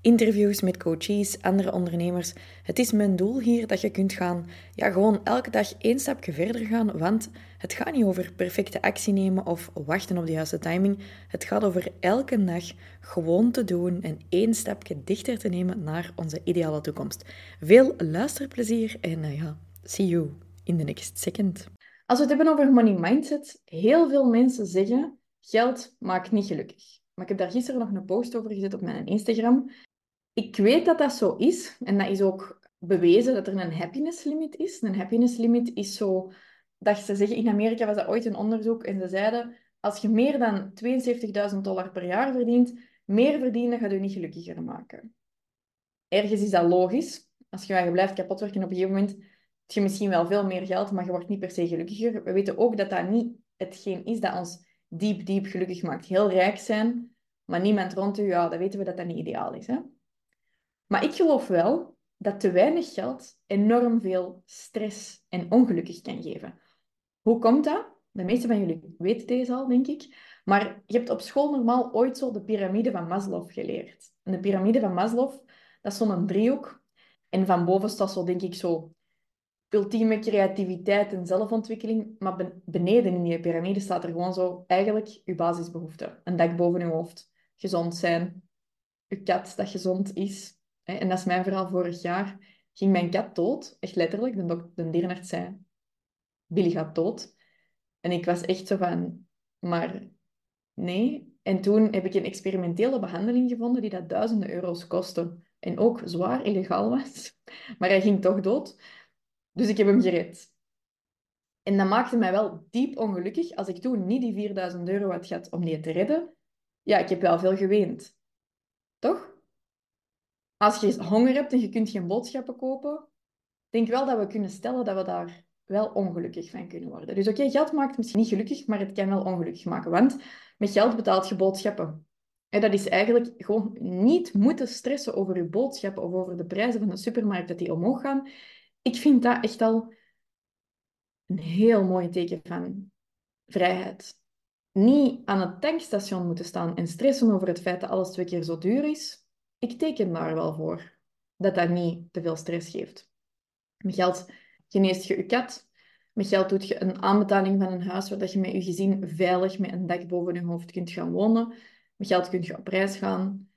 interviews met coaches, andere ondernemers. Het is mijn doel hier dat je kunt gaan, ja, gewoon elke dag één stapje verder gaan, want het gaat niet over perfecte actie nemen of wachten op de juiste timing. Het gaat over elke dag gewoon te doen en één stapje dichter te nemen naar onze ideale toekomst. Veel luisterplezier en uh, ja, see you in the next second. Als we het hebben over money mindset, heel veel mensen zeggen geld maakt niet gelukkig. Maar ik heb daar gisteren nog een post over gezet op mijn Instagram. Ik weet dat dat zo is. En dat is ook bewezen dat er een happiness limit is. Een happiness limit is zo dat ze zeggen, in Amerika was dat ooit een onderzoek en ze zeiden, als je meer dan 72.000 dollar per jaar verdient, meer verdienen gaat je niet gelukkiger maken. Ergens is dat logisch. Als je, je blijft kapot werken op een gegeven moment, heb je misschien wel veel meer geld, maar je wordt niet per se gelukkiger. We weten ook dat dat niet hetgeen is dat ons diep, diep gelukkig maakt. Heel rijk zijn, maar niemand rond u, ja, dan weten we dat dat niet ideaal is. Hè? Maar ik geloof wel dat te weinig geld enorm veel stress en ongelukkig kan geven. Hoe komt dat? De meeste van jullie weten deze al, denk ik. Maar je hebt op school normaal ooit zo de piramide van Maslow geleerd. En de piramide van Maslow, dat is zo'n driehoek. En van boven staat zo, denk ik, zo ultieme creativiteit en zelfontwikkeling. Maar beneden in die piramide staat er gewoon zo eigenlijk je basisbehoeften. Een dak boven je hoofd, gezond zijn, je kat dat gezond is. En dat is mijn verhaal vorig jaar. Ging mijn kat dood, echt letterlijk. De, de dierenarts zei, Billy gaat dood. En ik was echt zo van, maar nee. En toen heb ik een experimentele behandeling gevonden die dat duizenden euro's kostte. En ook zwaar illegaal was. Maar hij ging toch dood. Dus ik heb hem gered. En dat maakte mij wel diep ongelukkig als ik toen niet die 4000 euro had gehad om die te redden. Ja, ik heb wel veel geweend. Toch? Als je honger hebt en je kunt geen boodschappen kopen, denk wel dat we kunnen stellen dat we daar wel ongelukkig van kunnen worden. Dus oké, geld maakt misschien niet gelukkig, maar het kan wel ongelukkig maken. Want met geld betaalt je boodschappen. En dat is eigenlijk gewoon niet moeten stressen over je boodschappen of over de prijzen van de supermarkt, dat die omhoog gaan. Ik vind dat echt al een heel mooi teken van vrijheid. Niet aan het tankstation moeten staan en stressen over het feit dat alles twee keer zo duur is. Ik teken daar wel voor dat dat niet te veel stress geeft. Met geld geneest je je kat. Met geld doet je een aanbetaling van een huis waar je met je gezin veilig met een dak boven je hoofd kunt gaan wonen. Met geld kun je op reis gaan.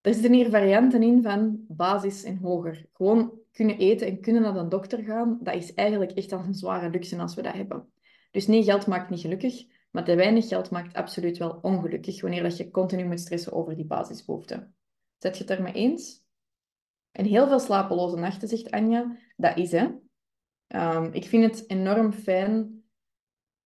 Er zitten hier varianten in van basis en hoger. Gewoon kunnen eten en kunnen naar de dokter gaan, dat is eigenlijk echt al een zware luxe als we dat hebben. Dus nee, geld maakt niet gelukkig, maar te weinig geld maakt absoluut wel ongelukkig wanneer dat je continu moet stressen over die basisbehoeften. Zet je het ermee eens? En heel veel slapeloze nachten, zegt Anja. Dat is, hè. Um, ik vind het enorm fijn,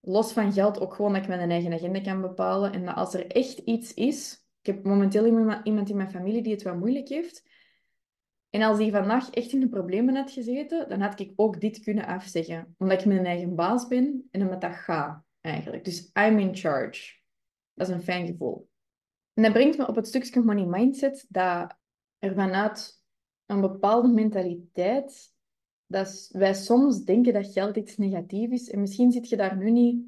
los van geld, ook gewoon dat ik mijn eigen agenda kan bepalen. En dat als er echt iets is... Ik heb momenteel iemand in mijn familie die het wat moeilijk heeft. En als die vandaag echt in de problemen had gezeten, dan had ik ook dit kunnen afzeggen. Omdat ik mijn eigen baas ben en omdat dat gaat, eigenlijk. Dus I'm in charge. Dat is een fijn gevoel. En dat brengt me op het stukje money mindset, dat er vanuit een bepaalde mentaliteit dat wij soms denken dat geld iets negatiefs is. En misschien zit je daar nu niet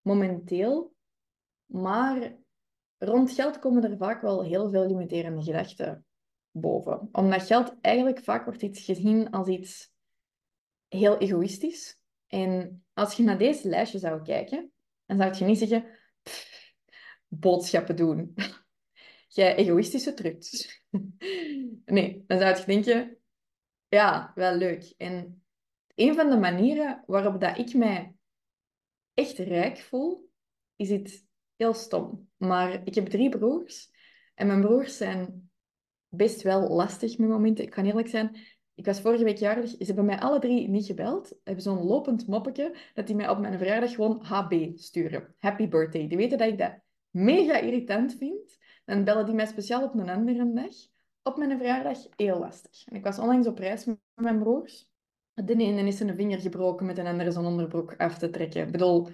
momenteel, maar rond geld komen er vaak wel heel veel limiterende gedachten boven. Omdat geld eigenlijk vaak wordt iets gezien als iets heel egoïstisch. En als je naar deze lijstje zou kijken, dan zou je niet zeggen, boodschappen doen. Jij egoïstische trucs. nee, dan zou je denken, ja, wel leuk. En een van de manieren waarop dat ik mij echt rijk voel, is het heel stom. Maar ik heb drie broers. En mijn broers zijn best wel lastig met momenten. Ik kan eerlijk zijn, ik was vorige week jarig. Ze hebben mij alle drie niet gebeld. Ze hebben zo'n lopend moppetje dat die mij op mijn verjaardag gewoon HB sturen. Happy birthday. Die weten dat ik dat mega irritant vind. Dan bellen die mij speciaal op een andere dag op mijn verjaardag heel lastig. En ik was onlangs op reis met mijn broers. De ene is zijn vinger gebroken met een andere zijn onderbroek af te trekken. Ik bedoel,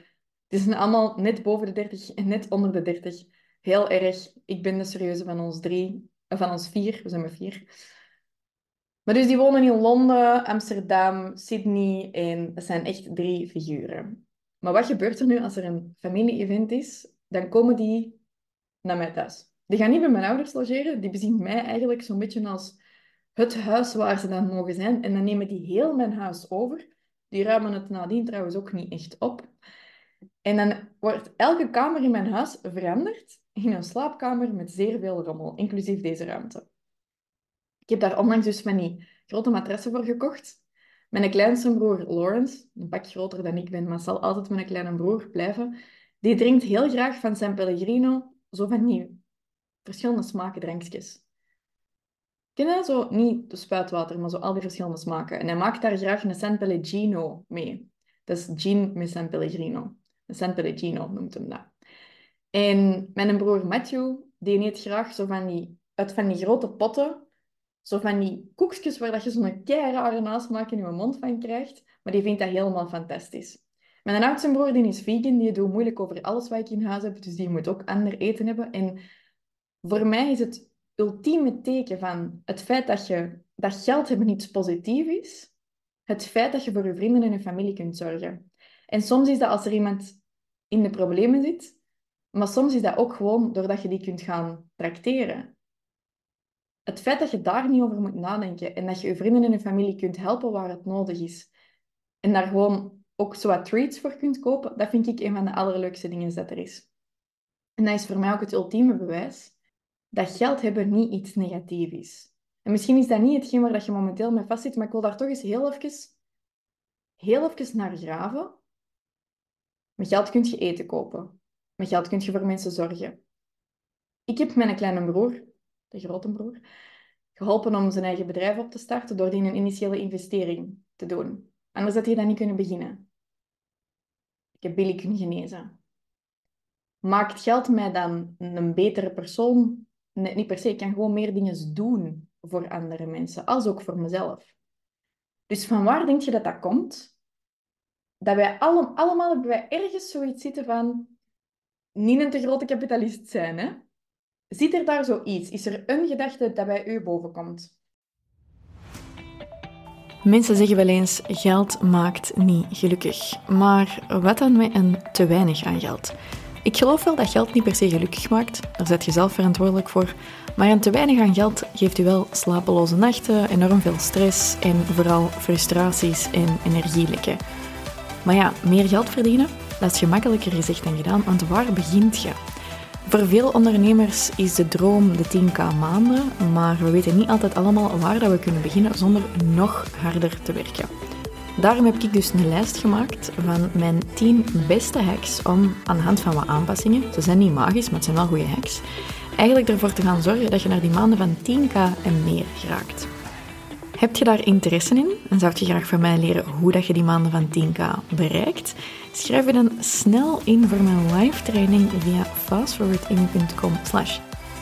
Die zijn allemaal net boven de 30 en net onder de 30. Heel erg. Ik ben de serieuze van ons drie, van ons vier. We zijn met vier. Maar dus die wonen in Londen, Amsterdam, Sydney en dat zijn echt drie figuren. Maar wat gebeurt er nu als er een familie-event is? Dan komen die naar mij thuis. Die gaan niet bij mijn ouders logeren, die bezien mij eigenlijk zo'n beetje als het huis waar ze dan mogen zijn. En dan nemen die heel mijn huis over. Die ruimen het nadien trouwens ook niet echt op. En dan wordt elke kamer in mijn huis veranderd in een slaapkamer met zeer veel rommel, inclusief deze ruimte. Ik heb daar onlangs dus van die grote matressen voor gekocht. Mijn kleinste broer Lawrence, een pak groter dan ik ben, maar zal altijd mijn kleine broer blijven, die drinkt heel graag van San Pellegrino, zo van die verschillende smaken drankjes. Ken? Zo, niet de spuitwater, maar zo al die verschillende smaken. En hij maakt daar graag een San Pellegrino mee. Dat is gin met San Pellegrino. Een San Pellegrino noemt hem dat. En mijn broer Matthew, die eet graag zo van die, uit van die grote potten, zo van die koekjes waar dat je zo'n rare nasmaak in je mond van krijgt. Maar die vindt dat helemaal fantastisch. Mijn oudste broer die is vegan, die doet moeilijk over alles wat ik in huis heb, dus die moet ook ander eten hebben. En voor mij is het ultieme teken van het feit dat, je, dat geld hebben iets positiefs is, het feit dat je voor je vrienden en je familie kunt zorgen. En soms is dat als er iemand in de problemen zit, maar soms is dat ook gewoon doordat je die kunt gaan tracteren. Het feit dat je daar niet over moet nadenken en dat je je vrienden en je familie kunt helpen waar het nodig is. En daar gewoon ook zo wat treats voor kunt kopen, dat vind ik een van de allerleukste dingen dat er is. En dat is voor mij ook het ultieme bewijs dat geld hebben niet iets negatiefs is. En misschien is dat niet hetgeen waar dat je momenteel mee vastzit, maar ik wil daar toch eens heel even, heel even naar graven. Met geld kun je eten kopen. Met geld kun je voor mensen zorgen. Ik heb mijn kleine broer, de grote broer, geholpen om zijn eigen bedrijf op te starten door die een initiële investering te doen. Anders had hij dat niet kunnen beginnen. Ik heb Billy kunnen genezen. Maakt geld mij dan een betere persoon? Niet per se. Ik kan gewoon meer dingen doen voor andere mensen, als ook voor mezelf. Dus van waar denk je dat dat komt? Dat wij allemaal, wij ergens zoiets zitten van niet een te grote kapitalist zijn. Hè? Zit er daar zoiets? Is er een gedachte dat bij u bovenkomt? Mensen zeggen wel eens: geld maakt niet gelukkig. Maar wat dan met een te weinig aan geld? Ik geloof wel dat geld niet per se gelukkig maakt, daar zet je zelf verantwoordelijk voor. Maar een te weinig aan geld geeft u wel slapeloze nachten, enorm veel stress en vooral frustraties en energielekken. Maar ja, meer geld verdienen, dat is gemakkelijker gezegd dan gedaan, want waar begint je? Voor veel ondernemers is de droom de 10k maanden, maar we weten niet altijd allemaal waar dat we kunnen beginnen zonder nog harder te werken. Daarom heb ik dus een lijst gemaakt van mijn 10 beste hacks om aan de hand van wat aanpassingen, ze zijn niet magisch, maar het zijn wel goede hacks, eigenlijk ervoor te gaan zorgen dat je naar die maanden van 10k en meer geraakt. Heb je daar interesse in en zou je graag van mij leren hoe dat je die maanden van 10k bereikt? Schrijf je dan snel in voor mijn live training via fastforwarding.com slash